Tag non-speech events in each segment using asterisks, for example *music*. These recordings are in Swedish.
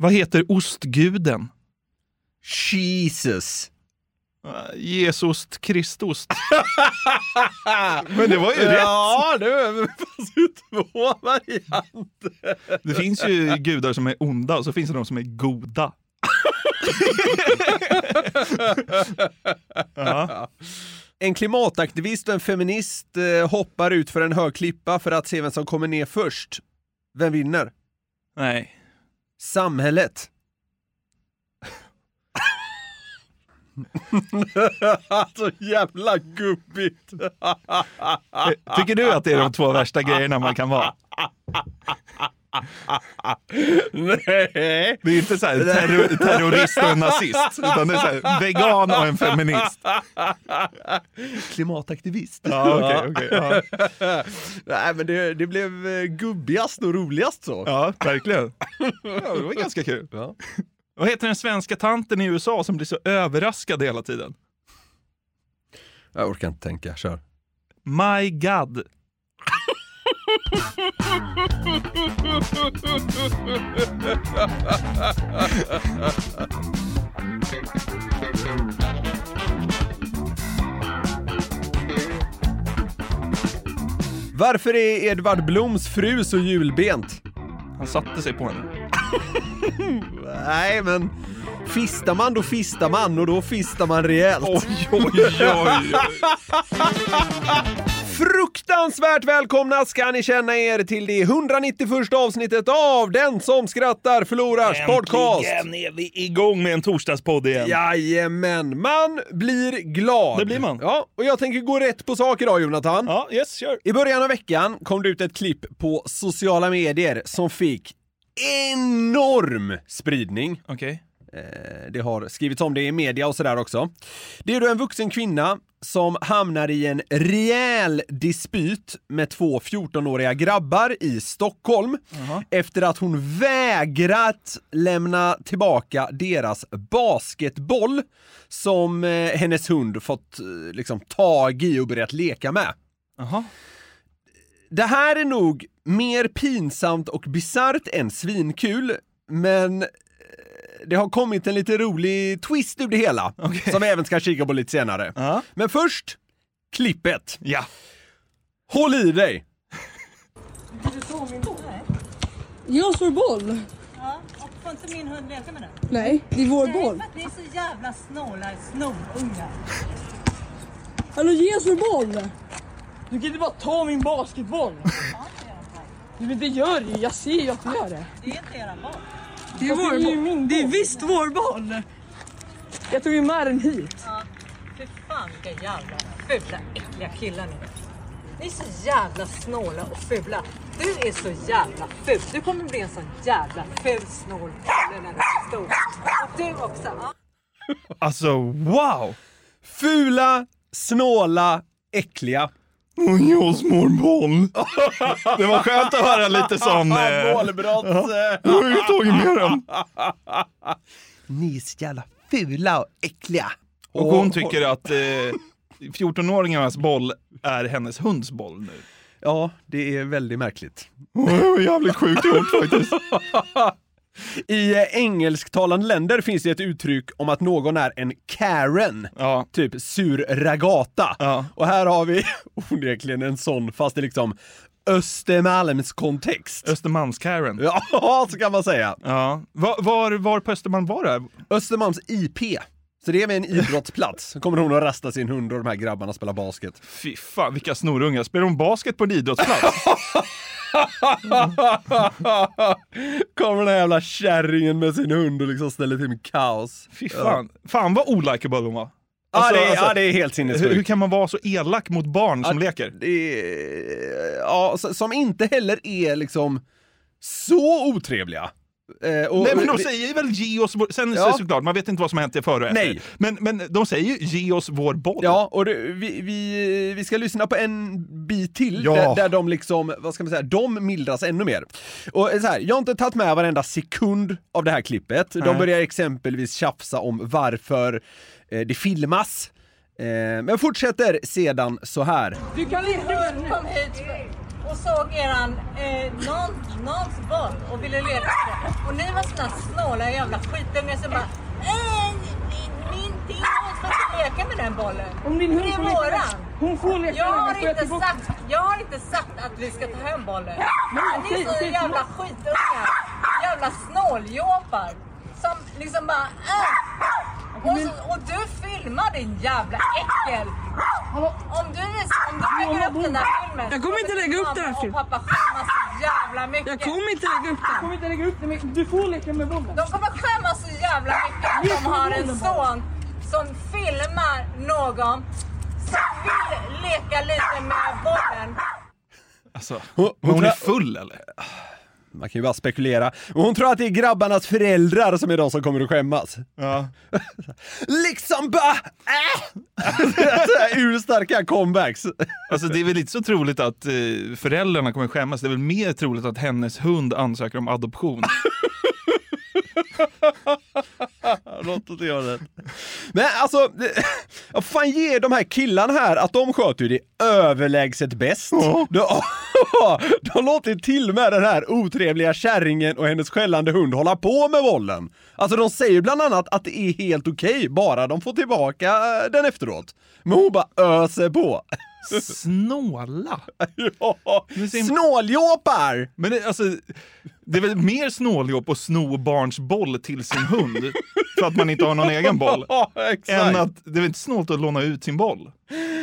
Vad heter ostguden? Jesus. Jesus Kristus. *laughs* Men det var ju rätt. Ja, det fanns ju två varianter. Det finns ju gudar som är onda och så finns det de som är goda. *laughs* ja. En klimataktivist och en feminist eh, hoppar ut för en hög klippa för att se vem som kommer ner först. Vem vinner? Nej. Samhället. *laughs* så jävla gubbigt. Tycker du att det är de två värsta grejerna man kan vara? *laughs* Nej. Det är inte så här terror, terrorist och en nazist, utan det är så här, vegan och en feminist. Klimataktivist. Ja, okej, okej. ja. *laughs* Nej, men det, det blev eh, gubbigast och roligast så. ja, verkligen. Ja, det var ganska kul. Ja. Vad heter den svenska tanten i USA som blir så överraskad hela tiden? Jag orkar inte tänka, kör. My God. Varför är Edvard Bloms fru så julbent? Han satte sig på henne. Nej, men fistar man då fistar man och då fistar man rejält. Oj, oj, oj. *laughs* Fruktansvärt välkomna ska ni känna er till det 191 avsnittet av Den som skrattar förlorars podcast. Äntligen är vi igång med en torsdagspodd igen. Jajamän, man blir glad. Det blir man. Ja, och jag tänker gå rätt på sak idag Jonathan. Ja, yes, kör. I början av veckan kom det ut ett klipp på sociala medier som fick enorm spridning. Okej. Eh, Det har skrivits om det i media och sådär också. Det är då en vuxen kvinna som hamnar i en rejäl dispyt med två 14-åriga grabbar i Stockholm efter att hon vägrat lämna tillbaka deras basketboll som eh, hennes hund fått eh, liksom tag i och börjat leka med. Jaha. Det här är nog mer pinsamt och bisarrt än svinkul, men eh, det har kommit en lite rolig twist ur det hela, Okej. som vi även ska kika på lite senare. Ja. Men först, klippet. Ja. Håll i dig! Jag slår boll. Ja, och får inte min hund leka med den? Nej, det är vår Nej, boll. för att ni är så jävla snåla snorungar. Hallå, ge oss vår boll! Du kan inte bara ta min basketboll. Nej, men det gör det Jag ser ju att du gör det. Det är inte era barn. Det är vår boll. Det är visst vår boll. Jag tog ju med den hit. Ja, fy fan vilka jävla fula äckliga killar ni är. Ni är så jävla snåla och fula. Du är så jävla ful. Du kommer bli en sån jävla ful snål kille när du är stor. Och du också. Ja. Alltså, wow! Fula, snåla, äckliga. Och jag smår boll. Det var skönt att höra lite sån... Eh, Målbrott! jag har ju tagit med den. Ni är så jävla fula och äckliga. Och hon tycker att eh, 14-åringarnas boll är hennes hunds boll nu. Ja, det är väldigt märkligt. Det var jävligt sjukt gjort faktiskt. I eh, engelsktalande länder finns det ett uttryck om att någon är en Karen. Ja. Typ sur ragata. Ja. Och här har vi *laughs* onekligen en sån, fast i liksom Östermalms kontext. Östermalms-Karen. Ja, *laughs* så kan man säga. Ja. Var, var, var på Östermalm var det? Östermalms IP. Så det är med en idrottsplats. Så kommer hon att rasta sin hund och de här grabbarna spelar basket. Fy fan vilka snorungar. Spelar de basket på en idrottsplats? *laughs* kommer den här jävla kärringen med sin hund och liksom ställer till med kaos. Fy fan. Fan vad olikeable hon var. Ja, Alltså, det, är, alltså, ja, det är helt hur, hur sinnessjukt. kan man vara så elak mot barn som leker? Det är, ja, som inte heller är liksom så otrevliga. Eh, och, Nej men de säger väl ge oss vår... Sen Ja. så såklart, man vet inte vad som har hänt före och efter. Nej. Men, men de säger ju ge oss vår boll. Ja, och det, vi, vi, vi ska lyssna på en bit till Ja. där, där de liksom, vad ska man säga, de mildras ännu mer. Och så här, jag har inte tagit med varenda sekund av det här klippet. De Nej. börjar exempelvis tjafsa om varför eh, det filmas. Eh, men fortsätter sedan så här. Du kan inte... Kom hit och såg eran, eh, någon, någons boll och ville leka med den. Och ni var såna snåla jävla skitungar som bara äh, min, din hund får inte leka med den bollen. Om din hund det är våran. Hon får leka jag har, inte sagt, jag har inte sagt att vi ska ta hem bollen. Men ni är så jävla skitungar. Jävla snåljåpar. Som liksom bara äh. och, så, och du filmar din jävla äckel. Om du, om du lägger upp den där filmen. Jag kommer inte lägga upp den här filmen. Och pappa skämmas så jävla mycket. Jag kommer inte lägga upp den. Jag kommer inte lägga upp den, men du får leka med bollen. De kommer skämmas så jävla mycket att de har en son som filmar någon som vill leka lite med bollen. Alltså, Hon- men hon är full eller? Man kan ju bara spekulera. Och hon tror att det är grabbarnas föräldrar som är de som kommer att skämmas. Ja. *laughs* Liksom bara äh! *laughs* Urstarka comebacks. Alltså det är väl inte så troligt att eh, föräldrarna kommer skämmas. Det är väl mer troligt att hennes hund ansöker om adoption. Låt oss göra det. Men alltså, *laughs* vad fan ger de här killarna här att de sköter ju det överlägset bäst. De, de låter till med den här otrevliga kärringen och hennes skällande hund hålla på med bollen. Alltså de säger bland annat att det är helt okej, bara de får tillbaka den efteråt. Men hon bara öser på. Snåla! *laughs* ja, sin- snåljåpar! Men det, alltså, det är väl mer snåljåp att sno barns boll till sin hund för att man inte har någon egen boll. *laughs* Ja. Än att det är väl inte snålt att låna ut sin boll?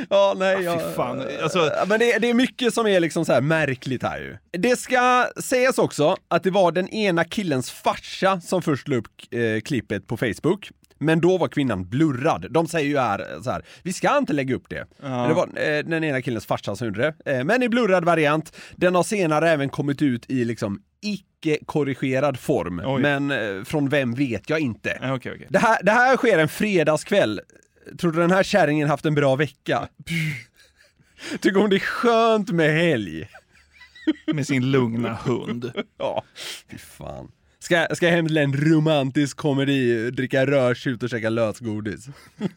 Ja, nej, ja, fan. Alltså- Ja, men det, det är mycket som är liksom så märkligt här ju. Det ska sägas också att det var den ena killens farsa som först la upp eh, klippet på Facebook. Men då var kvinnan blurrad. De säger ju här så här, vi ska inte lägga upp det. Men det var eh, den ena killens farsa som gjorde det. Eh, men i blurrad variant. Den har senare även kommit ut i liksom icke-korrigerad form. Oj. Men eh, från vem vet jag inte. Ja, Okej, okej. Det här, det här sker en fredagskväll. Tror du den här kärringen haft en bra vecka? *laughs* Tycker hon det är skönt med helg? Med sin lugna hund. *laughs* Ja, fy fan. Ska, ska jag hem till en romantisk komedi, dricka rödtjut och käka lösgodis? *laughs*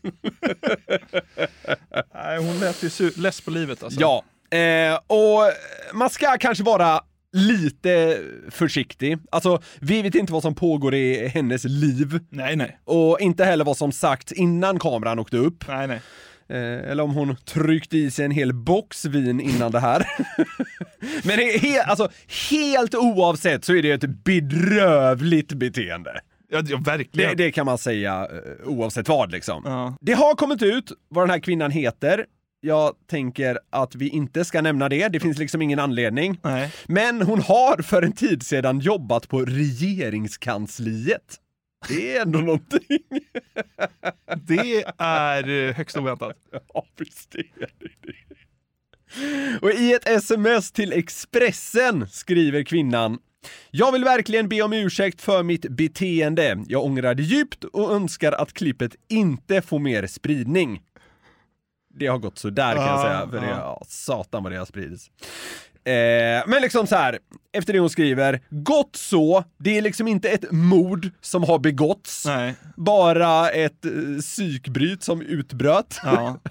Nej, hon lät ju less på livet alltså. Ja, eh, och man ska kanske vara lite försiktig. Alltså, vi vet inte vad som pågår i hennes liv. Nej, nej. Och inte heller vad som sagt innan kameran åkte upp. Nej, nej. Eh, eller om hon tryckte i sig en hel box vin innan det här. *laughs* Men det he- alltså, helt oavsett så är det ett bedrövligt beteende. Ja, ja Det, verkligen. det kan man säga eh, oavsett vad liksom. Ja. Det har kommit ut vad den här kvinnan heter. Jag tänker att vi inte ska nämna det, det finns liksom ingen anledning. Nej. Men hon har för en tid sedan jobbat på regeringskansliet. Det är ändå *laughs* någonting. Det är eh, högst oväntat. Ja, visst är det det. Och i ett sms till Expressen skriver kvinnan jag vill verkligen be om ursäkt för mitt beteende. Jag ångrar det djupt och önskar att klippet inte får mer spridning. Det har gått så där kan jag Ja, säga, för det, ja, satan vad det har spridits. Eh, men liksom så här, efter det hon skriver, gott så, det är liksom inte ett mord som har begåtts, Nej. bara ett eh, psykbryt som utbröt. Ja. *laughs*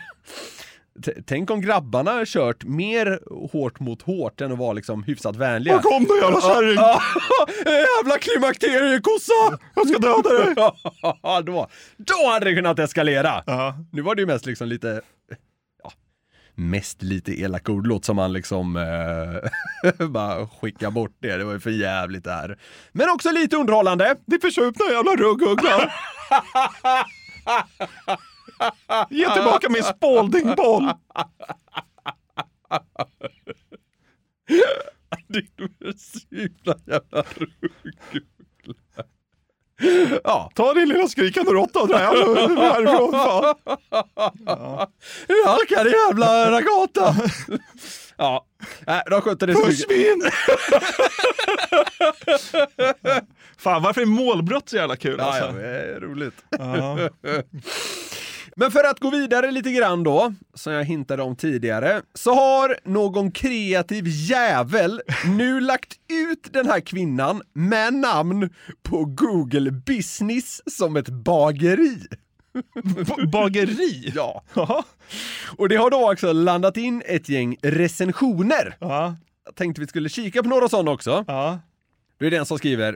Tänk om grabbarna kört mer hårt mot hårt än att vara liksom hyfsat vänliga. Var kom du jävla kärring? Ja, *laughs* jävla klimakteriekossa! Jag ska döda dig! *laughs* Då, då hade det kunnat eskalera. Ja. Nu var det ju mest liksom lite, mest lite elaka ord, låt som man liksom eh, *laughs* bara skicka bort det, det var ju för jävligt det här. Men också lite underhållande. Din försupna jävla rugguggla! Ge tillbaka min Spaldingboll! Din försupna jävla ruggugla. Ja, Ta din lilla skrikande råtta och dra härifrån fan. halkar jävla ragata! Ja, nej, de skötte det. Försvinn! Fan varför är målbrott så jävla kul Ja, ja, alltså? det är roligt. Ja. Men för att gå vidare lite grann då, som jag hintade om tidigare, så har någon kreativ jävel nu lagt ut den här kvinnan med namn på Google Business som ett bageri. B- Bageri? Ja. Ja. Och det har då också landat in ett gäng recensioner. ja. jag tänkte vi skulle kika på några sådana också. Ja. Då är det en som skriver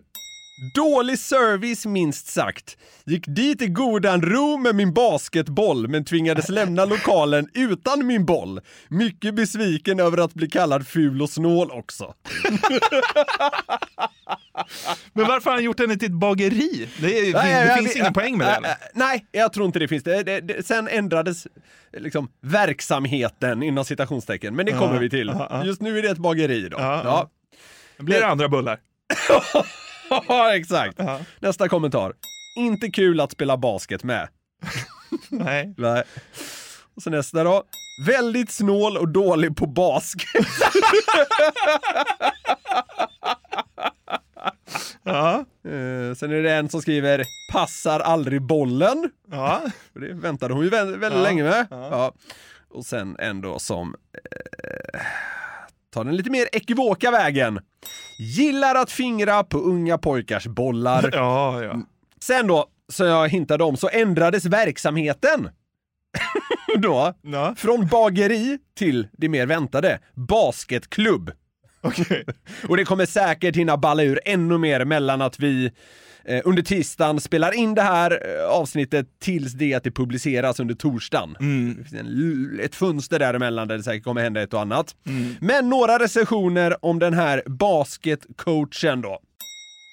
Dålig service minst sagt. Gick dit i godan ro med min basketboll men tvingades lämna lokalen utan min boll. Mycket besviken över att bli kallad ful och snål också. *laughs* Men varför har han gjort henne till ett bageri? Det, är, Nej, det jag- finns jag- ingen poäng med det eller? Nej, jag tror inte det finns. Det, det, det, sen ändrades liksom verksamheten inom citationstecken, men det kommer vi till. ja, ja. Just nu är det ett bageri då. Ja, blir det andra bullar. *laughs* ja. exakt. Ja. Nästa kommentar. Inte kul att spela basket med. Nej. Nej. Och så nästa då. Väldigt snål och dålig på basket. *laughs* Ja. Eh, sen är det en som skriver “passar aldrig bollen”. Ja. Det väntade hon ju vä- väldigt Ja, länge med. ja. Ja. Och sen en då som eh, tar den lite mer ekivoka vägen. Gillar att fingra på unga pojkars bollar. *laughs* Ja, ja. Sen då, som jag hintade om, så ändrades verksamheten. *laughs* då, ja. från bageri till det mer väntade, basketklubb. Okej. *laughs* Och det kommer säkert hinna balla ur ännu mer mellan att vi under tisdagen spelar in det här eh, avsnittet tills det att det publiceras under torsdagen. Mm. Det finns en, ett fönster däremellan där det säkert kommer hända ett och annat. Men några recensioner om den här basketcoachen då.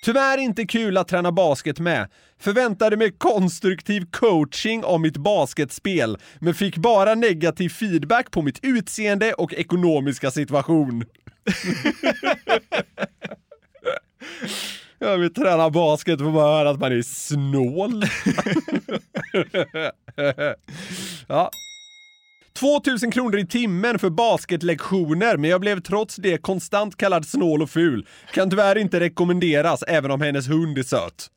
Tyvärr inte kul att träna basket med. Förväntade mig konstruktiv coaching om mitt basketspel, men fick bara negativ feedback på mitt utseende och ekonomiska situation. *laughs* *laughs* Jag vill träna basket för att bara höra att man är snål. *laughs* ja. 2000 kronor i timmen för basketlektioner, men jag blev trots det konstant kallad snål och ful. Kan tyvärr inte rekommenderas, även om hennes hund är söt.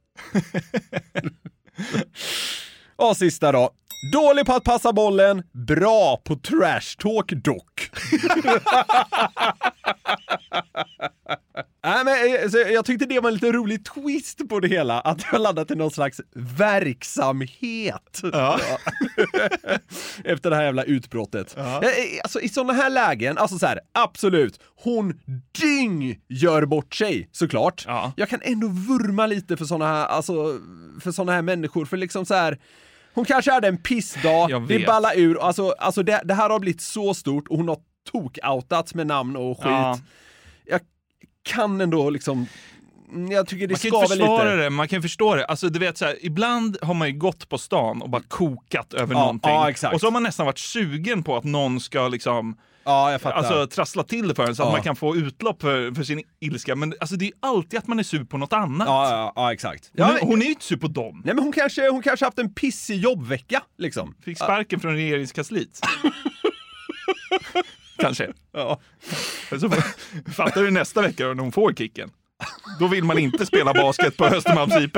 *laughs* och sista då. Dålig på att passa bollen, bra på trash talk dock. *laughs* Nej, men, eh, så jag tyckte det var en lite rolig twist på det hela, att det har laddat till någon slags verksamhet. Ja. *laughs* *laughs* Efter det här jävla utbrottet. Ja. Eh, eh, Alltså i sådana här lägen, alltså så här, absolut, hon dyng gör bort sig, såklart. Ja. Jag kan ändå vurma lite för sådana här, alltså, för såna här människor, för liksom så här. Hon kanske hade en pissdag, Jag det ballar ur, alltså, alltså det, det här har blivit så stort och hon har tok-outats med namn och skit. Ja. Jag kan ändå liksom, mm, jag tycker det Man kan inte försvara lite. det, man kan förstå det. Alltså, du vet, så här, ibland har man ju gått på stan och bara kokat över Ja, någonting. ja. Och så har man nästan varit sugen på att någon ska liksom, Ja, jag fattar. alltså, trassla till det för en så att Ja. man kan få utlopp för, för sin ilska. Men alltså, det är alltid att man är sur på något annat. ja, ja, ja, exakt. Hon, Ja, är, hon är ju inte sur på dem. Nej men hon kanske, hon kanske haft en pissig jobbvecka, liksom. Fick sparken från regeringskansliet. *laughs* Kanske. *laughs* Ja. Så fattar du nästa vecka när hon får kicken. Då vill man inte spela basket på Östermalms IP.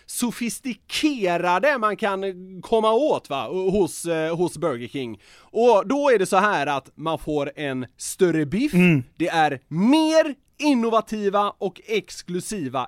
sofistikerade man kan komma åt va, hos, eh, hos Burger King. Och då är det så här att man får en större biff, det är mer innovativa och exklusiva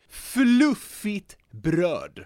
fluffigt bröd.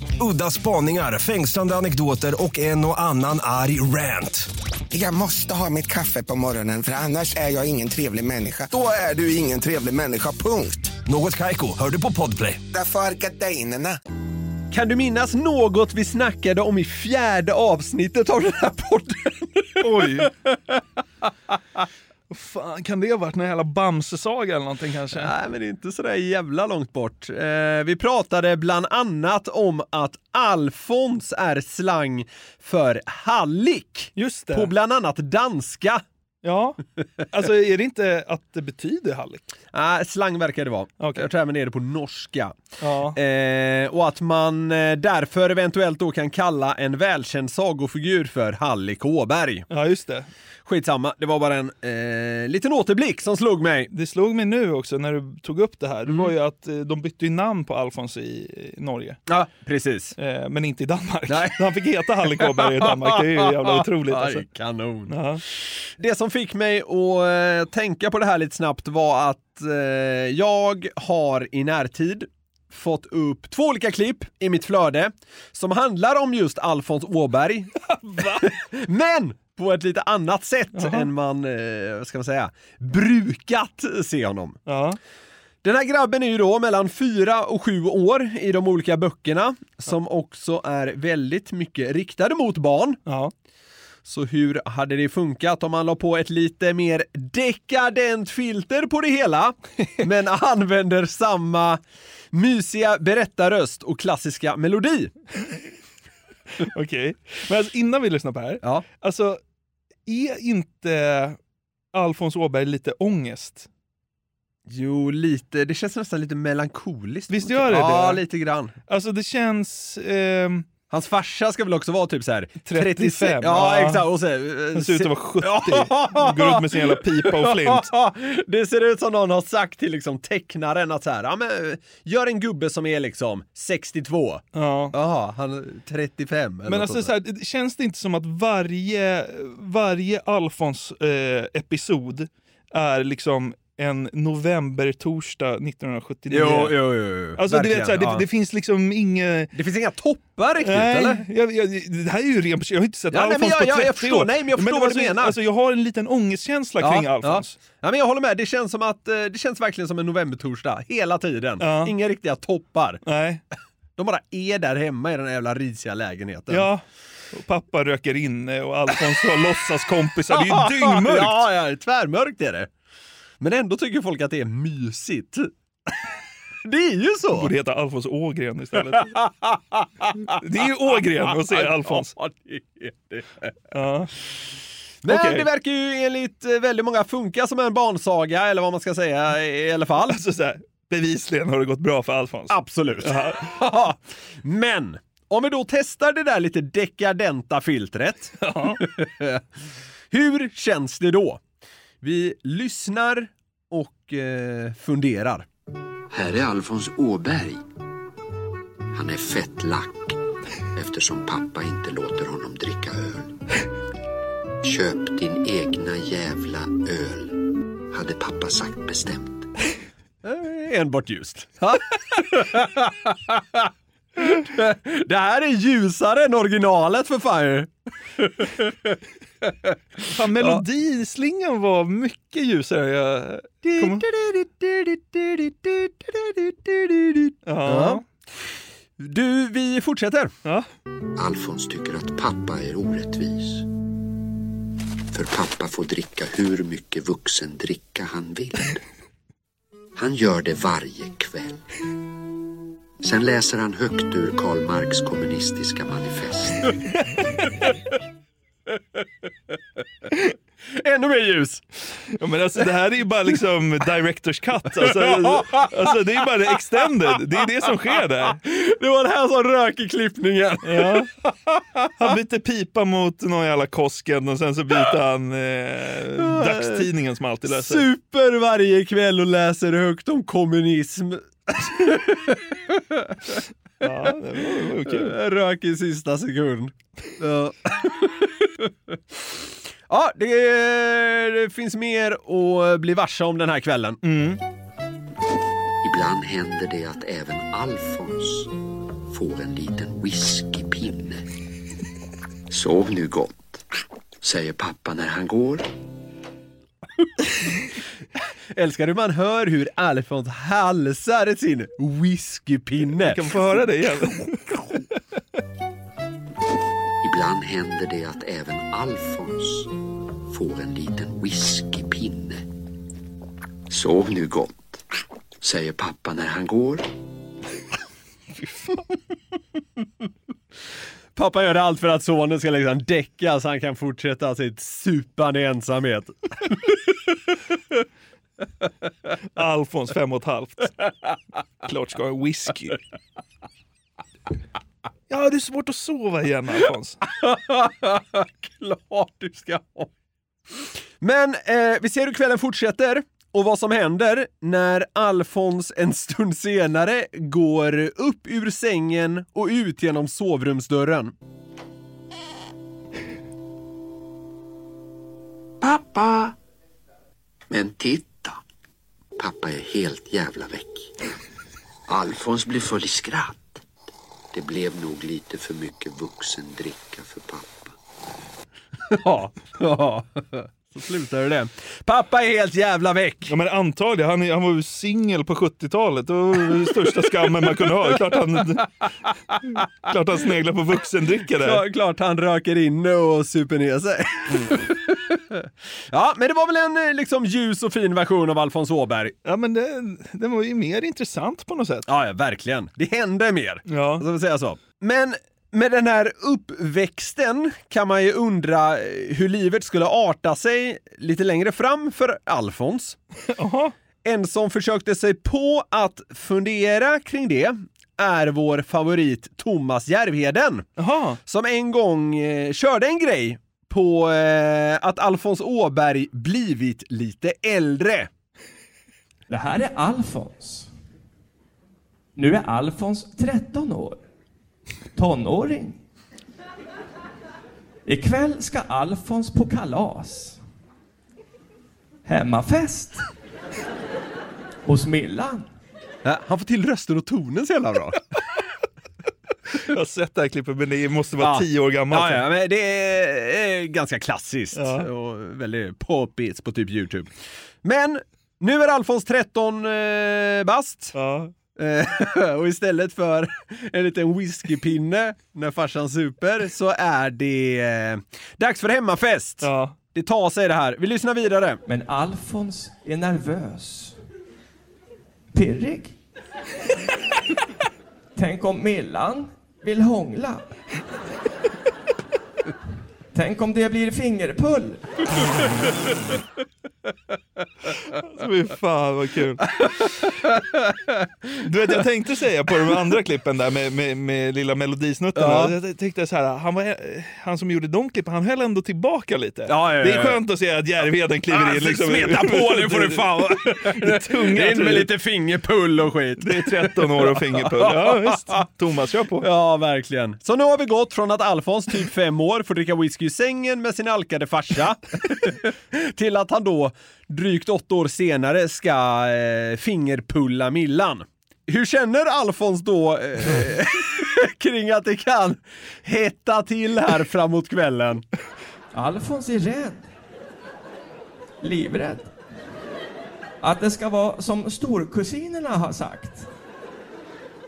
Udda spaningar, fängslande anekdoter och en och annan arg rant. Jag måste ha mitt kaffe på morgonen för annars är jag ingen trevlig människa. Då är du ingen trevlig människa, punkt. Något Kaiko, hör du på Podplay. Därför är gardinerna. Kan du minnas något vi snackade om i fjärde avsnittet av den här podden? Oj. Fan, kan det ha varit någon jävla Bamse-saga eller någonting kanske? Nej, men det är inte sådär jävla långt bort. Eh, vi pratade bland annat om att Alfons är slang för hallick. Just det. På bland annat danska. Ja, alltså är det inte att det betyder hallick? Nej, slang verkar det vara. Okej. Jag tror även det på norska. Ja. Eh, och att man eh, därför eventuellt då kan kalla en välkänd sagofigur för Hallick Åberg. ja, just det. Skitsamma, det var bara en eh, liten återblick som slog mig. Det slog mig nu också när du tog upp det här. Det var ju att eh, de bytte ju namn på Alfons i, i Norge. Ja, precis. Eh, men inte i Danmark. Nej. *laughs* Han fick heta Hallick Åberg i Danmark. Det är ju jävla *laughs* otroligt alltså. Aj, kanon. Ja. Det som fick mig att eh, tänka på det här lite snabbt var att eh, jag har i närtid fått upp två olika klipp i mitt flöde som handlar om just Alfons Åberg. *laughs* Men på ett lite annat sätt än man, eh, ska man säga, brukat se honom. Ja. Den här grabben är ju då mellan fyra och sju år i de olika böckerna som också är väldigt mycket riktade mot barn. Ja. Så hur hade det funkat om man la på ett lite mer dekadent filter på det hela, *laughs* men använder samma mysiga berättarröst och klassiska melodi? *laughs* Okej. Men alltså, innan vi lyssnar på det här. Ja. Alltså, är inte Alfons Åberg lite ångest? Jo, lite. Det känns nästan lite melankoliskt. Visst gör det Ja, det? lite grann. Alltså det känns... ehm, Hans farsa ska väl också vara typ så här 35, Ja, ja. exakt. Och så, eh, Han ser ut att vara 70. Ja. Går ut med sin jävla pipa och flint. *laughs* Det ser ut som någon har sagt till liksom tecknaren att så här, ja men gör en gubbe som är liksom 62. Ja. Jaha, han är 35 eller Men något alltså, så här, känns det inte som att varje, varje Alfons-episod är liksom en november-torsdag 1979? Jo, jo, jo. Alltså du vet, så här, det, ja. det finns liksom inget... det finns inga toppar riktigt eller? jag, jag, det här är ju ren Jag har inte sett Ja, nej, men Alfons jag- på jag- 30 jag förstår, år. nej, men jag förstår det vad du menar. Alltså, jag har en liten ångestkänsla kring Alfons. Ja. ja, men jag håller med. Det känns som att eh, det känns verkligen som en novembertorsdag hela tiden. Ja. Inga riktiga toppar. Nej. *laughs* De bara är där hemma i den här jävla risiga lägenheten. Ja. Och pappa röker inne och Alfons har *laughs* låtsaskompisar. Det är ju dyngmörkt! Ja, ja, tvärmörkt är det. Men ändå tycker folk att det är mysigt. *laughs* Det är ju så! borde heta Alfons Ågren istället. Det är ju Ågren att se Alfons. *laughs* Ja, det är det. Ja. Men Okej. det verkar ju enligt eh, väldigt många funka som en barnsaga, eller vad man ska säga i alla fall. Alltså så här, bevisligen har det gått bra för Alfons. Absolut. *laughs* Men, om vi då testar det där lite dekadenta filtret. Hur känns det då? Vi lyssnar och eh, funderar. Här är Alfons Åberg. Han är fett lack eftersom pappa inte låter honom dricka öl. Köp din egna jävla öl, hade pappa sagt bestämt. Eh, enbart ljust. Det här är ljusare än originalet för fan Fan, melodislingan var mycket ljusare. Jag... Ja. Du, vi fortsätter. Ja. Alfons tycker att pappa är orättvis. För pappa får dricka hur mycket vuxen dricka han vill. Han gör det varje kväll. Sen läser han högt ur Karl Marx kommunistiska manifest. Ännu mer ljus. Ja, men alltså, det här är ju bara liksom director's cut. Alltså, *laughs* alltså, det är bara extended. Det är det som sker där. Det var det här som rök i klippningen. Ja. Han bytte pipa mot någon jävla Kosken och sen så bytte han eh, dagstidningen som alltid läser. Super varje kväll och läser högt om kommunism. Ja, det var, det var kul. Rök i sista sekund. Ja, ja det, det finns mer att bli varse om den här kvällen. Ibland händer det att även Alfons får en liten whiskypinne. Sov nu gott, säger pappa när han går. Älskar hur man hör hur Alfons halsar sin whiskypinne. Kan få höra det igen? Ibland händer det att även Alfons får en liten whiskypinne. Sov nu gott, säger pappa när han går. *laughs* Pappa gör allt för att sonen ska liksom däcka så han kan fortsätta sitt supande i ensamhet. *laughs* Alfons fem och ett halvt. Klart ska ha whisky. Ja, det är svårt att sova igen Alfons. *laughs* Klart du ska ha. Men eh, vi ser hur kvällen fortsätter och vad som händer när Alfons en stund senare går upp ur sängen och ut genom sovrumsdörren. Pappa! Men titta, pappa är helt jävla väck. Alfons blir full i skratt. Det blev nog lite för mycket vuxendricka för pappa. *laughs* Ja, ja. Så slutar det. Pappa är helt jävla väck! Ja men antagligen, han, han var ju singel på 70-talet. Det var största skammen man kunde ha. Klart han, klart han sneglar på vuxendricka där. Klart, klart han röker inne och super ner sig. ja, men det var väl en eh, liksom ljus och fin version av Alfons Åberg. Ja men det, den var ju mer intressant på något sätt. Ja, ja, verkligen. Det hände mer. Ja. Ska vi säga så. Men med den här uppväxten kan man ju undra eh, hur livet skulle arta sig lite längre fram för Alfons. *laughs* En som försökte sig på att fundera kring det är vår favorit Thomas Järvheden. Jaha. Som en gång eh, körde en grej på eh, att Alfons Åberg blivit lite äldre. Det här är Alfons. Nu är Alfons 13 år. Tonåring. Ikväll ska Alfons på kalas. Hemmafest. Hos Millan. Ja, han får till rösten och tonen så jävla bra. Jag har sett det här klippet men det måste vara Ja. tio år gammalt. Ja, ja, men det är, ganska klassiskt Ja. och väldigt poppigt på typ Youtube. Men nu är Alfons 13 eh, bast. Ja. Eh, *laughs* och istället för en liten whiskypinne när farsan super så är det eh, dags för hemmafest. Ja. Det tar sig det här. Vi lyssnar vidare. Men Alfons är nervös. Pirrig. *laughs* Tänk om Millan vill hångla. Tänk om det blir fingerpull. *laughs* Fy fan vad kul. Du vet jag tänkte säga på de andra klippen där med, med, med lilla melodisnuttarna. Ja. Jag tänkte så här, han, var, han som gjorde de klippen, han höll ändå tillbaka lite. Ja, ja, Det är skönt att se att Järvheden kliver in. Liksom. Smeta på nu får du *laughs* fan. Det tunga. In med lite fingerpull och skit. Det är 13 år och fingerpull. Ja visst. Thomas, kör på. Ja, verkligen. Så nu har vi gått från att Alfons, typ fem år, får dricka whisky i sängen med sin alkade farsa *laughs* till att han då drygt åtta år senare ska eh, fingerpulla Millan. Hur känner Alfons då eh, *laughs* kring att det kan hetta till här framåt kvällen? Alfons är rädd. Livrädd. Att det ska vara som storkusinerna har sagt.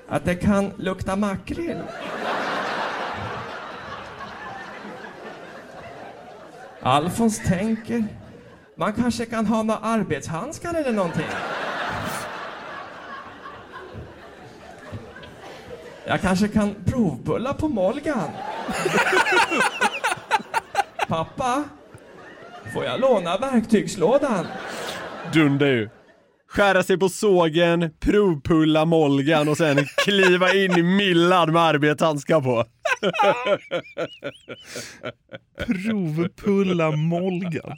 Att det kan lukta makrill. Alfons tänker, man kanske kan ha några arbetshandskar eller någonting. Jag kanske kan provbulla på Molgan. Pappa, får jag låna verktygslådan? Dunder ju. Skära sig på sågen, provpulla Molgan och sen *laughs* kliva in i myllan med arbetshandskar på. Provpulla Molgan. *laughs*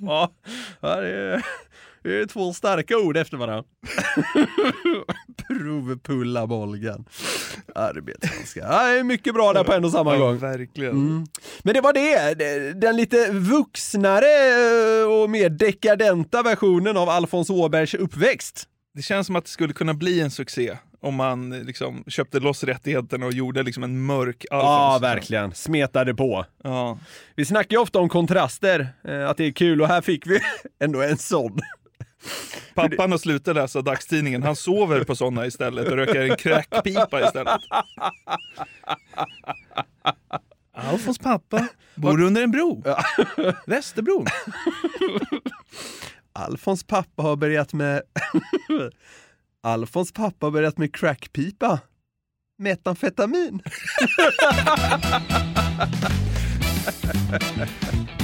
ja, det är, det är två starka ord efter varandra. *laughs* Provpulla Molgan. Arbetshandskar. Ja, mycket bra där på en och samma gång. Verkligen. Mm. Men det var det, den lite vuxnare eh, och mer dekadenta versionen av Alfons Åbergs uppväxt. Det känns som att det skulle kunna bli en succé om man liksom köpte loss rättigheterna och gjorde liksom en mörk Alfons. Ja, verkligen. Smetade på. Ja. Vi snackar ju ofta om kontraster, eh, att det är kul och här fick vi *laughs* ändå en sån. Pappan har slutat läsa dagstidningen. Han sover på sådana istället och röker en crackpipa istället. Alfons pappa bor under en bro. *laughs* Västerbron. Alfons pappa har börjat med... *laughs* Alfons pappa har börjat med crackpipa. Metamfetamin. *laughs*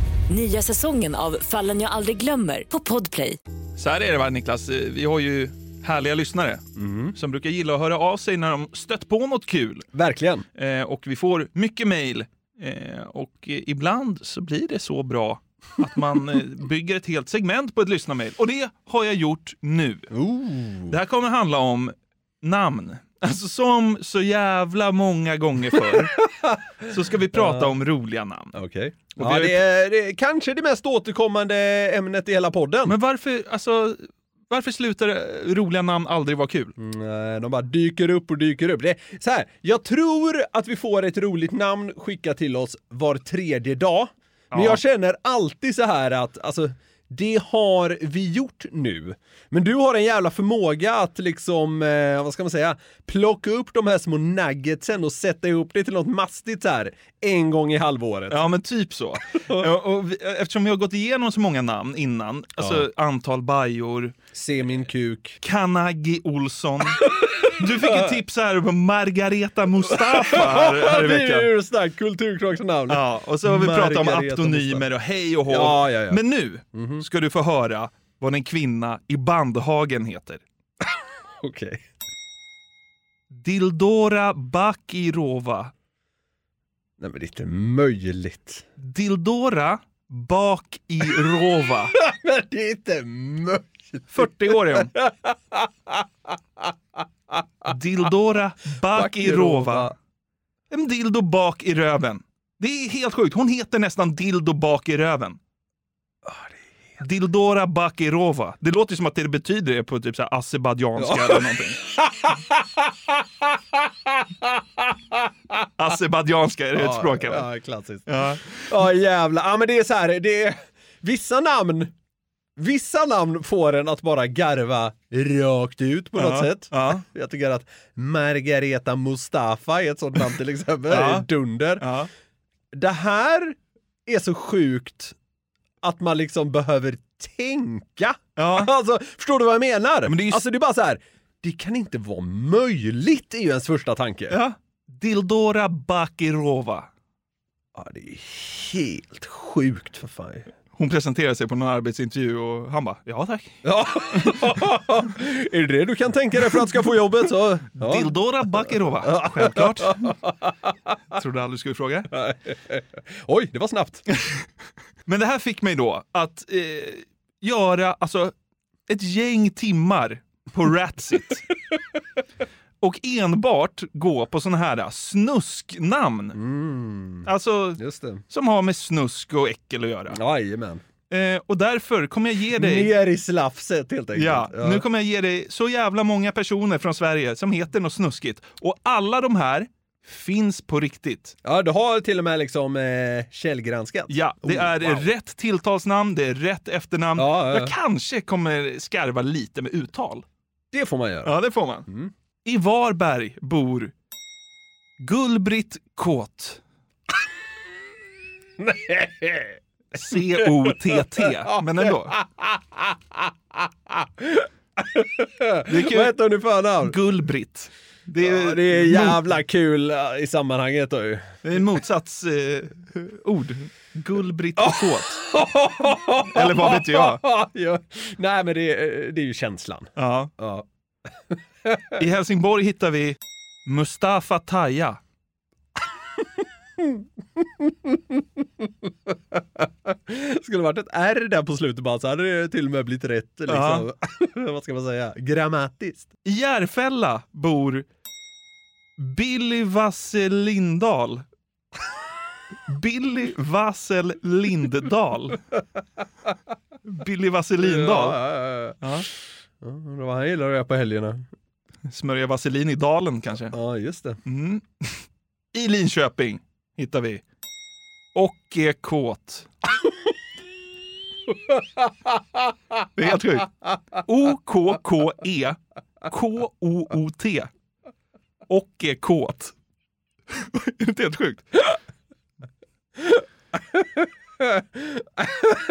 Nya säsongen av Fallen jag aldrig glömmer på Podplay. Så här är det va Niklas, vi har ju härliga lyssnare som brukar gilla att höra av sig när de stött på något kul. Verkligen. Eh, och vi får mycket mail eh, och eh, ibland så blir det så bra att man eh, *laughs* bygger ett helt segment på ett lyssnarmail. Och det har jag gjort nu. Det här kommer handla om namn. Alltså som så jävla många gånger förr *laughs* så ska vi prata om roliga namn. Okej. Och vi Ja, har ju- det, är, det är kanske det mest återkommande ämnet i hela podden. Men varför, alltså, varför slutar eh, roliga namn aldrig vara kul? Nej, de bara dyker upp och dyker upp. Det är, så här, jag tror att vi får ett roligt namn skickat till oss var tredje dag. Men Ja. jag känner alltid så här att, alltså, det har vi gjort nu. Men du har en jävla förmåga att liksom, eh, vad ska man säga, plocka upp de här små nuggetsen och sätta ihop det till något mastigt här en gång i halvåret. Ja, men typ så. *laughs* och, och vi, eftersom vi har gått igenom så många namn innan, alltså antal bajor, Se min kuk. Kanagi Olsson. *laughs* Du fick ett tips här på Margareta Mustafa här, här i det veckan. är ju starkt kulturkrocksnamn. Ja, och så har vi pratat om aptonymer och hej och hå. Ja, ja, ja. Men nu ska du få höra vad en kvinna i Bandhagen heter. *laughs* Okej. Dildora Bakirova. Nej men det är inte möjligt. Dildora Bakirova. *laughs* men det är inte möjligt. 40 år är hon. *laughs* Dildora Bakirova. En dildo bak i röven. Det är helt sjukt. Hon heter nästan dildo bak i röven. Dildora Bakirova. Det låter som att det betyder det på typ så azerbajdzjanska Ja. eller någonting. *laughs* Azerbajdzjanska, är det ett språk? eller? Ja, klassiskt. Ja. Ja jävlar, ja men det är så här, det är vissa namn Vissa namn får en att bara garva rakt ut på något Ja, sätt. ja. *laughs* Jag tycker att Margareta Mustafa är ett sånt namn till exempel. Ja. Dunder. Ja. Det här är så sjukt att man liksom behöver tänka. Ja. *laughs* Alltså, förstår du vad jag menar? men det är Alltså det är bara så här. det kan inte vara möjligt är ju ens första tanke. Ja. Dildora Bakirova. Ja, det är helt sjukt för fan. Hon presenterade sig på någon arbetsintervju och han bara, ja tack. Ja. *laughs* är det det du kan tänka dig för att ska få jobbet så... Ja. Dildora Bakirova. Självklart. Trodde aldrig du skulle fråga. Oj, det var snabbt. *laughs* Men det här fick mig då att eh, göra alltså, ett gäng timmar på Ratsit. Och enbart gå på såna här snusknamn. Alltså, Just det. som har med snusk och äckel att göra. Jajamän. Eh, och därför kommer jag ge dig... Ner i slafset helt enkelt. Ja, nu kommer jag ge dig så jävla många personer från Sverige som heter något snuskigt. Och alla de här finns på riktigt. Ja, du har till och med liksom eh, källgranskat. Ja, det Oh, är wow. rätt tilltalsnamn, det är rätt efternamn. Ja, ja, ja. Jag kanske kommer skarva lite med uttal. Det får man göra. Ja, det får man. Mm. I Varberg bor Gullbritt Kåt. C-O-T-T, men ändå. Det. Vad heter hon i förnamn? Gullbritt. Det är, Ja, det är jävla kul eh, i sammanhanget då ju. Det är en motsatsord. Eh. Gullbritt Kåt. *laughs* Eller vad vet jag? ja. Nej men det, det är ju känslan. Ja. Ja. I Helsingborg hittar vi Mustafa Taya. *laughs* Skulle varit ett R där på slutet bara så hade det till och med blivit rätt. Liksom. *laughs* Vad ska man säga? Grammatiskt. I Järfälla bor Billy Vassel Lindahl. Billy Vassel Lindahl. Billy Vassel Lindahl. Ja, ja, ja. Ja. Ja, undrar vad han gillar att göra på helgerna. Smörja vaselin i dalen kanske. Ja, just det. Mm. I Linköping hittar vi Ocke Kåt. Det är helt sjukt. O-K-K-E K-O-O-T. Kåt. *laughs* Är det inte helt sjukt?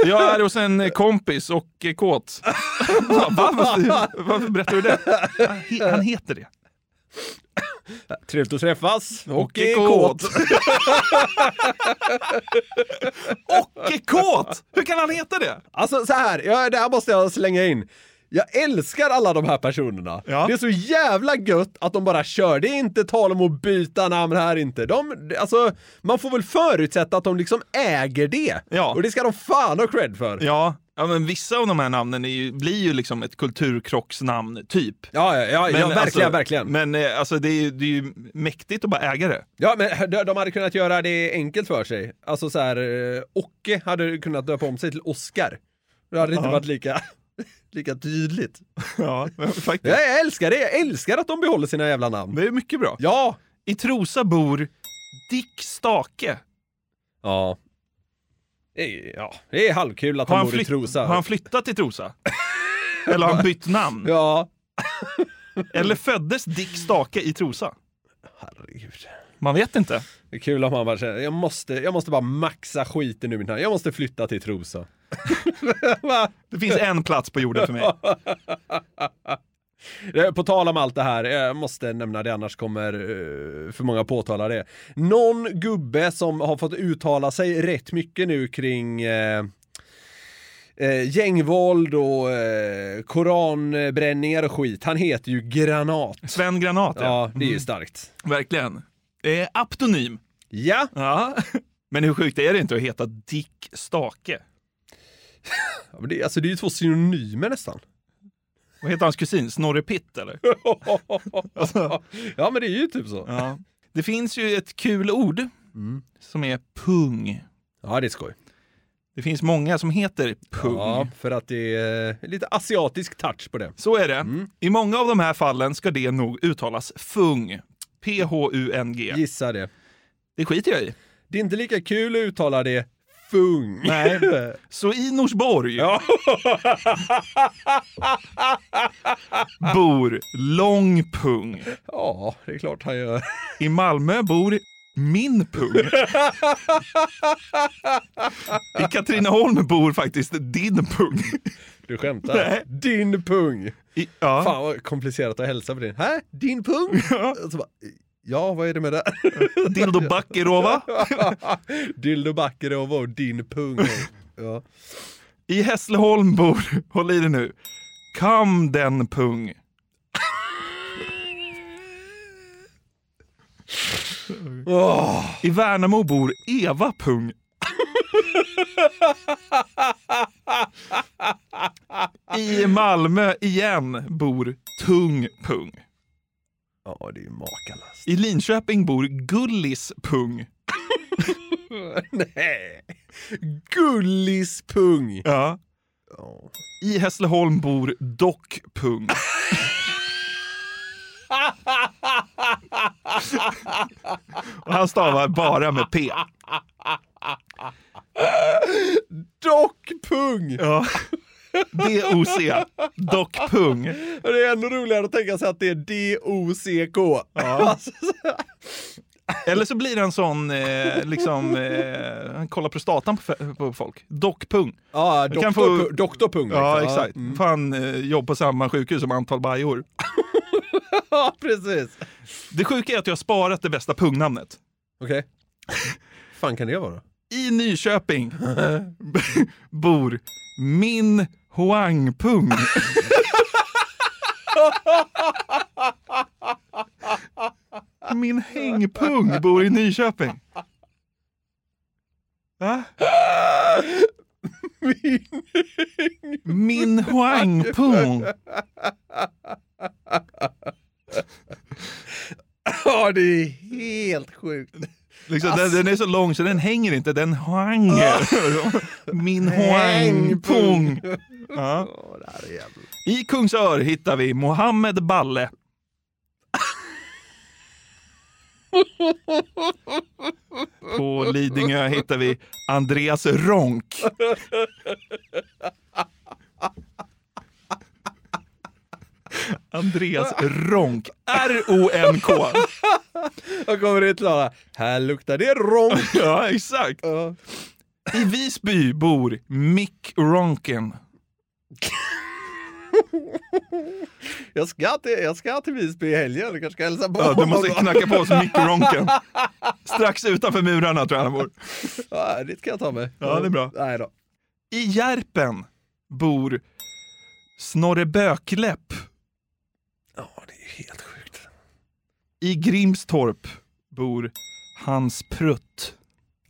Jag är hos en kompis och är kåt. *laughs* Va? Varför, varför berättar du det? Han he- Han heter det. Trevligt att träffas. Och är kåt. *laughs* Och är kåt! Hur kan han heta det? Alltså så här, ja, det här måste jag slänga in. Jag älskar alla de här personerna. Ja. Det är så jävla gött att de bara kör. Det är inte tal om att byta namn här inte. De, alltså, man får väl förutsätta att de liksom äger det. Ja. Och det ska de fan ha cred för. Ja, ja men vissa av de här namnen är ju, blir ju liksom ett kulturkrocksnamn, typ. Ja, ja, ja, ja verkligen, alltså, verkligen. Men eh, alltså, det, är, ju- det är ju mäktigt att bara äga det. Ja, men de, de hade kunnat göra det enkelt för sig. Alltså så här, eh, Ocke hade kunnat döpa om sig till Oscar. Det hade inte Ja. varit lika, lika tydligt. *laughs* Ja, faktiskt. Ja, jag älskar det. Jag älskar att de behåller sina jävla namn. Det är mycket bra. Ja! I Trosa bor Dick Stake. Ja. Det är, ja, det är halvkul att han han, bor i Trosa. har han flyttat till Trosa? Eller har han bytt namn? Ja. Eller föddes Dick Stake i Trosa? Herregud. Man vet inte. Det är kul om han bara känner, jag måste, jag måste bara maxa skiten ur min hand. Jag måste flytta till Trosa. *laughs* Det finns en plats på jorden för mig. *laughs* Eh, På tal om allt det här, jag måste nämna det annars kommer eh, för många påtala det. Någon gubbe som har fått uttala sig rätt mycket nu kring eh, eh, gängvåld och eh, koranbränningar och skit. Han heter ju Granat. Sven Granat, ja. Ja, det är ju Mm. starkt. Verkligen. Eh, aptonym. Ja. ja. *laughs* Men hur sjukt är det inte att heta Dick Stake? Ja, det, alltså det är ju två synonymer nästan. Vad heter hans kusin? Snorre Pitt eller? Alltså, *laughs* ja men det är ju typ så. ja. Det finns ju ett kul ord som är pung. Ja det är skoj. Det finns många som heter pung. Ja, för att det är lite asiatisk touch på det. Så är det. I många av de här fallen ska det nog uttalas fung. P-H-U-N-G. Gissa det. Det skiter jag i. Det är inte lika kul att uttala det fung. Nej. *laughs* Så i Norsborg *laughs* bor Långpung. Ja, det är klart han gör. I Malmö bor min pung. *laughs* I Katrineholm bor faktiskt din pung. Du skämtar? Nej. Din pung. I, ja. Fan vad komplicerat att hälsa på din. Hä? Din pung? Så bara, ja, vad är det med det? *laughs* Dildo Backirova. *laughs* Dildo Backirova och din pung. Ja. I Hässleholm bor, *laughs* håll i det nu, Kam den pung. Åh. I Värnamo bor Eva Pung. I Malmö igen bor Tung Pung. Ja, det är ju makalöst. I Linköping bor Gullis Pung. *laughs* Nej. Gullis pung. Ja. I Hässleholm bor Dock Pung. *laughs* Och han stavar bara med P. Dockpung! Ja. D-O-C. Dockpung. Det är ändå roligare att tänka sig att det är D-O-C-K. Ja. Eller så blir det en sån, eh, liksom, eh, han kollar prostatan på, på folk. Dockpung. Ja, kan doktor, få- pu- doktorpung. Ja, liksom. exakt. Mm. Får han eh, jobb på samma sjukhus som antal bajor. *laughs* Ja, precis. Det sjuka är att jag har sparat det bästa pungnamnet. Okej. fan kan det vara? I Nyköping *laughs* bor Min Hoang-pung. Min hängpung bor i Nyköping. Va? Min Hoang-pung. Ja, det är helt sjukt. Liksom, den, den är så lång så den hänger inte, den hanger. Min Hoang-pung. Ja. det här är. I Kungsör hittar vi Mohammed Balle. På Lidingö hittar vi Andreas Ronk. Andreas Ronk. R-O-N-K. Jag kommer inte klara. Här luktar det ronk. Ja, exakt. I Visby bor Mick Ronken. *laughs* Jag ska till, jag ska till Visby i helgen. Jag kanske ska hälsa på Ja, du måste knacka på hos *laughs* Mick Ronken. Strax utanför murarna tror jag han bor. Ja, dit kan jag ta mig. Ja, det är bra. Nej då. I Järpen bor Snorre Bökläpp. Ja, det är helt sjukt. I Grimstorp bor Hans Prutt.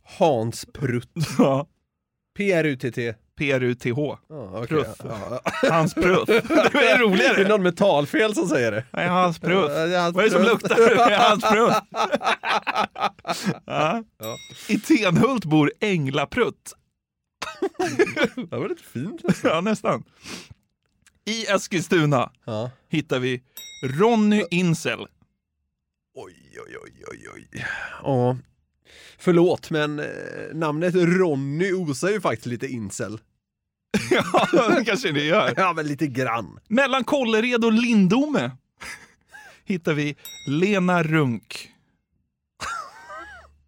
Hans Prutt. Ja, P-R-U-T-T. P-R-U-T-H. Ja, okej. Prutt. Ja. *laughs* Hans Prutt. Det är Det är roligare. någon med talfel som säger det. Nej, Hans Prutt. Ja, hans Vad är det som luktar? Det är Hans Prutt. Ja. Ja. I Tenhult bor Änglaprutt. Det var lite fint. Ja, nästan. I Eskilstuna Ja. hittar vi Ronny Insel. Oj, oj, oj, oj, oj. Ja. Förlåt, men eh, namnet Ronny osar ju faktiskt lite incel. *laughs* Ja, det kanske det gör. Ja, men lite grann. Mellan Kållered och Lindome hittar vi Lena Runk.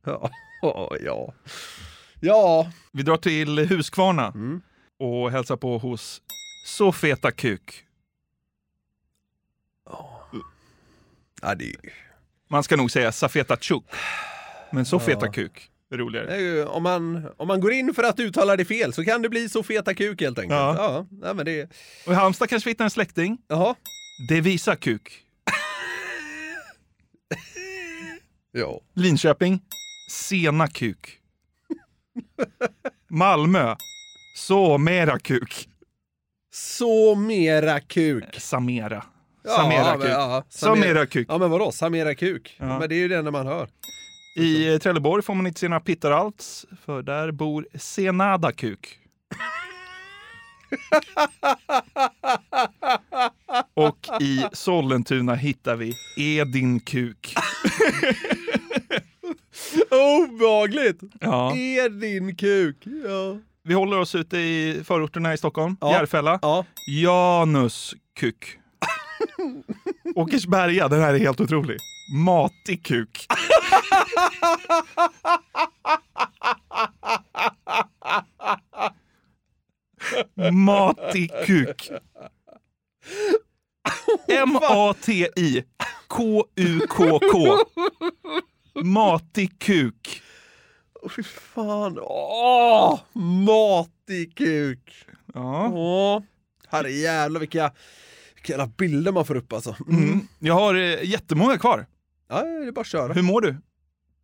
*laughs* Ja, ja. Vi drar till Huskvarna Mm. och hälsar på hos Så feta kuk. ja det, Man ska nog säga Safeta Chuk. Men Så feta kuk roligare. om, man, om man går in för att uttala det fel så kan det bli så feta kuk helt enkelt. Ja. Ja, nej, men det... Och i Halmstad kanske vi hittar en släkting. Jaha. Det visar kuk. *laughs* Ja. Linköping. Sena kuk. Malmö. Så mera kuk. Så mera kuk. Samera. Ja, Samera men- kuk. ja, Samera kuk. Ja men vadå, Samera kuk? Ja. Men det är ju det enda man hör. I eh, Trelleborg får man inte se några pittar alls, för där bor Senada kuk. Och i Sollentuna hittar vi Edin kuk. *laughs* Obehagligt! Ja. Är din kuk? Ja. Vi håller oss ute i förorterna i Stockholm, Ja. Järfälla. Ja. Janus kuk. *laughs* Åkersberga, den här är helt otrolig. Matig kuk. Matig kuk. M-A-T-I K-U-K-K. Matig kuk. Åh, Fy fan. Åh! Matig kuk. Ja. Åh. Herre jävlar vilka, vilka jävla bilder man får upp alltså. Mm. Mm. Jag har eh, jättemånga kvar. Ja, det är bara att köra. Hur mår du?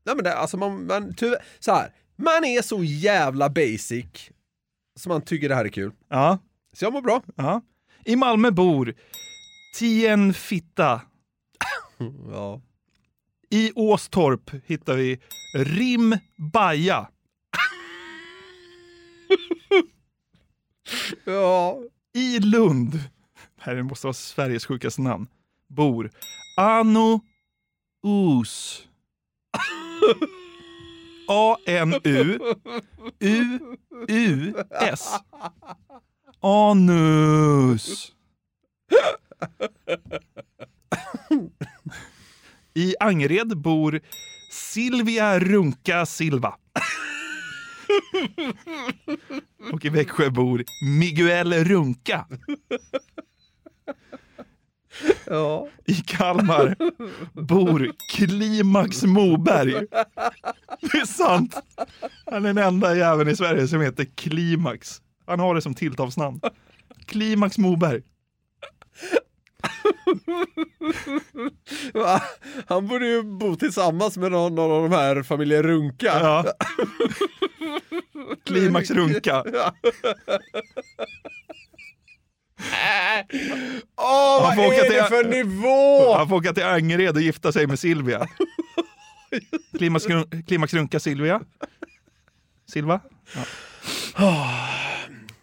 Nej men det, alltså man, man tyvärr, så här. Man är så jävla basic så man tycker det här är kul. Ja. Så jag mår bra. ja. I Malmö bor Tien Fitta. *laughs* Ja. I Åstorp hittar vi Rim Baja. *laughs* Ja. I Lund, det här måste vara Sveriges sjukaste namn, bor Anu Us. *laughs* A-N-U. U-U-S. Anus. I Angered bor Silvia Runka Silva. Och i Växjö bor Miguel Runka. Ja. I Kalmar bor Klimax Moberg. Det är sant. Han är den enda jäveln i Sverige som heter Klimax. Han har det som tilltalsnamn. Klimax Moberg. Han borde ju bo tillsammans med någon, någon av de här familjen Runka. Ja. Klimax Runka. Åh, vad är det för nivå? Han får åka till Angered och gifta sig med Silvia. Klimax, Run- Klimax Silvia. Silva? Ja.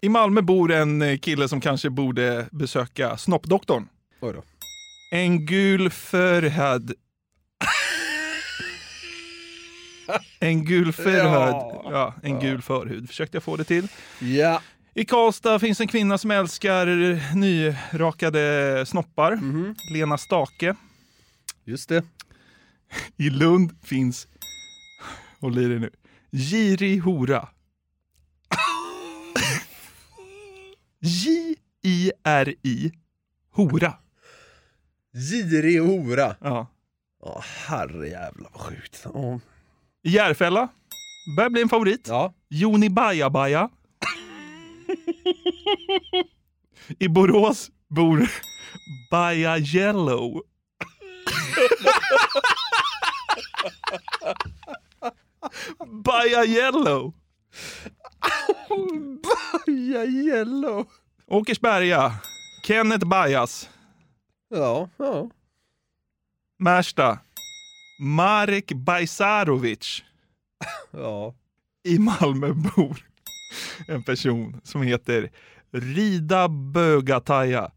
I Malmö bor en eh, kille som kanske borde besöka snoppdoktorn. Oj då. En gul förhud. En gul förhud. Ja. Ja, en gul förhud försökte jag få det till. Ja. I Karlstad finns en kvinna som älskar nyrakade snoppar. Lena Stake. Just det. I Lund finns, håll i dig nu, Giri Hora. J-I-R-I, Hora. Girig hora. Ja. Åh, herrejävlar vad sjukt. Ja. I Järfälla, börjar bli en favorit. Ja. Joni Baja Baja. *laughs* I Borås bor Baja Yellow. *laughs* Baja Yellow. *laughs* Baja Yellow. Åkersberga, Kenneth Bajas. Ja, ja. Märsta, Marek Bajsarovic. Ja. I Malmö bor en person som heter Rida Bögataja.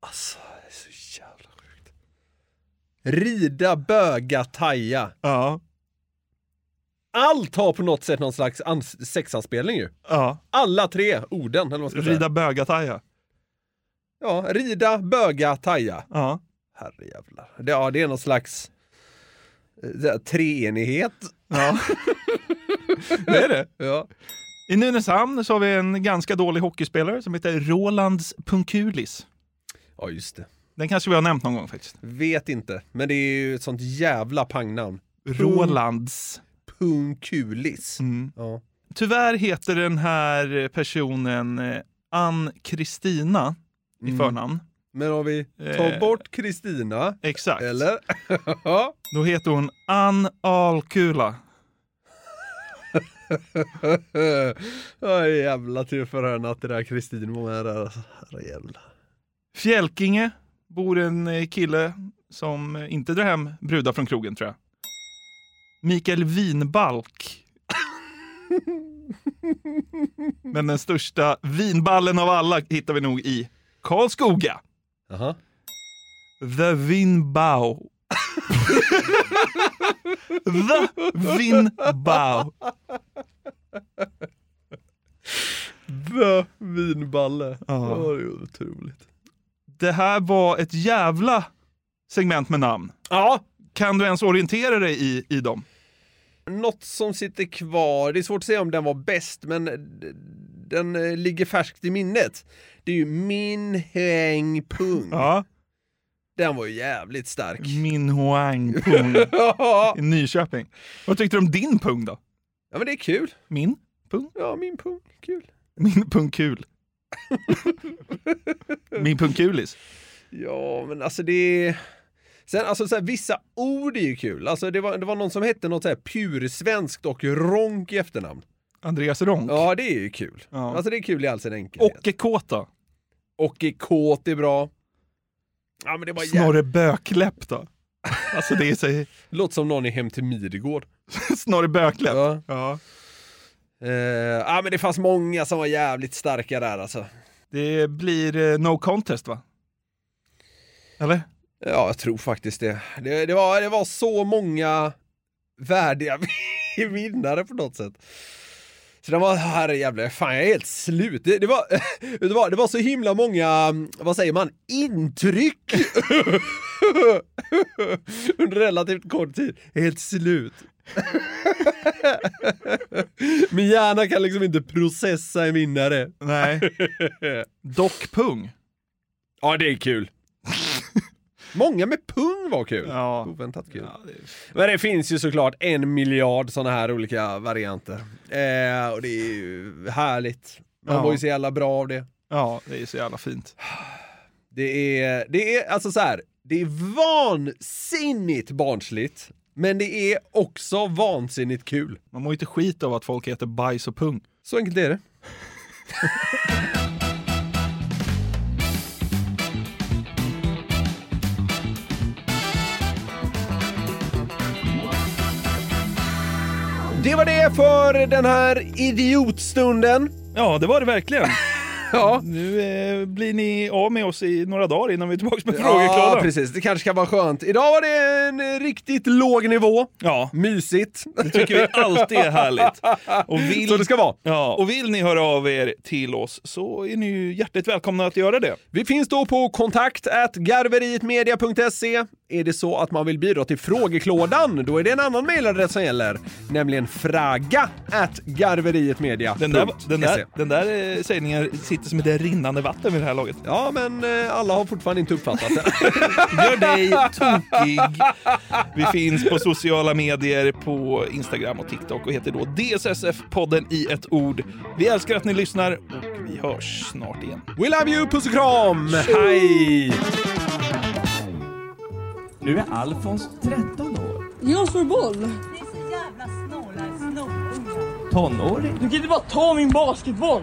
Alltså, det är så jävla sjukt. Rida, böga, taja. Ja. Allt har på något sätt någon slags ans- sexanspelning ju. Ja. Alla tre orden, eller vad ska Rida säga. Bögataja. Ja, rida, böga, taja. Ja. Herrejävlar. Det, ja, det är någon slags eh, det treenighet. Ja. *laughs* det är det. Ja. I Nynäshamn så har vi en ganska dålig hockeyspelare som heter Rolands Punkulis. ja, just det. Den kanske vi har nämnt någon gång faktiskt. Vet inte, men det är ju ett sånt jävla pangnamn. Rolands. Punkulis. Mm. Ja. Tyvärr heter den här personen eh, Ann-Kristina i Mm. förnamn. Men om vi tar Eh. bort Kristina, Exakt. eller? *laughs* Då heter hon Ann Alkula. *laughs* Ja, jävla tur för henne att det där Kristin var med där. alltså. Herrejävlar. Fjälkinge bor en eh, kille som eh, inte drar hem brudar från krogen tror jag. Mikael Winbalk. *laughs* Men den största vinballen av alla hittar vi nog i Karlskoga. Jaha. The Winbao. The Winbao. The vinballe. Ja. Det är otroligt. Det här var ett jävla segment med namn. Ja, Kan du ens orientera dig i, i dem? något som sitter kvar. Det är svårt att säga om den var bäst, men den eh, ligger färskt i minnet. Det är ju Min Häng Pung. Ja. Den var ju jävligt stark. Min Hoang *laughs* Pung ja, i Nyköping. Vad tyckte du om din pung då? men det är kul. Min pung? Ja, min pung. Kul. Min pung kul. Min pung kulis. Ja, men alltså det är... Sen alltså så här, vissa ord är ju kul. Alltså det var, det var någon som hette något så här pursvenskt och ronk i efternamn. Andreas Ronk. Ja, det är ju kul. Ja. Alltså det är kul i all sin enkelhet. Åke Kåta. Och i kåt är bra. Ja, men det var. Snorre Bökläpp då? Alltså det är så... Låter som någon i Hem till Midgård. *laughs* Snorre Bökläpp. Ja. Ja. Eh, ja, men det fanns många som var jävligt starka där alltså. Det blir eh, no contest va? Eller? Ja, jag tror faktiskt det. Det, det, var, det var så många värdiga *laughs* vinnare på något sätt. Så det var, herrejävlar, fan jag är helt slut. Det, det, var, *laughs* det, var, det var så himla många, vad säger man, intryck *laughs* under relativt kort tid. Helt slut. *laughs* Min hjärna kan liksom inte processa en vinnare. Nej. Dockpung. Ja, det är kul. Många med pung var kul. Ja. Oväntat kul. Men det finns ju såklart en miljard sådana här olika varianter. Eh, och det är ju härligt. Man Ja. mår ju så jävla bra av det. Ja, det är så jävla fint. *sighs* Det är, det är alltså så här. det är vansinnigt barnsligt. Men det är också vansinnigt kul. Man mår ju inte skit av att folk heter bajs och pung. Så enkelt är det. *laughs* Det var det för den här idiotstunden. Ja, det var det verkligen. Ja. Nu eh, blir ni av med oss i några dagar innan vi är tillbaka med Ja, frågeklådan. precis. Det kanske kan vara skönt. Idag var det en riktigt låg nivå. Ja, Mysigt. det tycker vi alltid är härligt. Och vill, Så det ska vara. Ja, och vill ni höra av er till oss så är ni ju hjärtligt välkomna att göra det. Vi finns då på kontakt garverietmedia.se. Är det så att man vill bidra till frågeklådan, då är det en annan mejladress som gäller, nämligen fraga at garverietmedia. Den där, den där, den där eh, sägningen sitter som ett rinnande vatten vid det här laget. Ja, men eh, alla har fortfarande inte uppfattat det. *laughs* Gör dig tokig. Vi finns på sociala medier på Instagram och TikTok och heter då DSSF-podden i ett ord. Vi älskar att ni lyssnar och vi hörs snart igen. We love you, puss och kram! Hej! Nu är Alfons 13 år. Jag slår boll. Tonåring. Du kan inte bara ta min basketboll.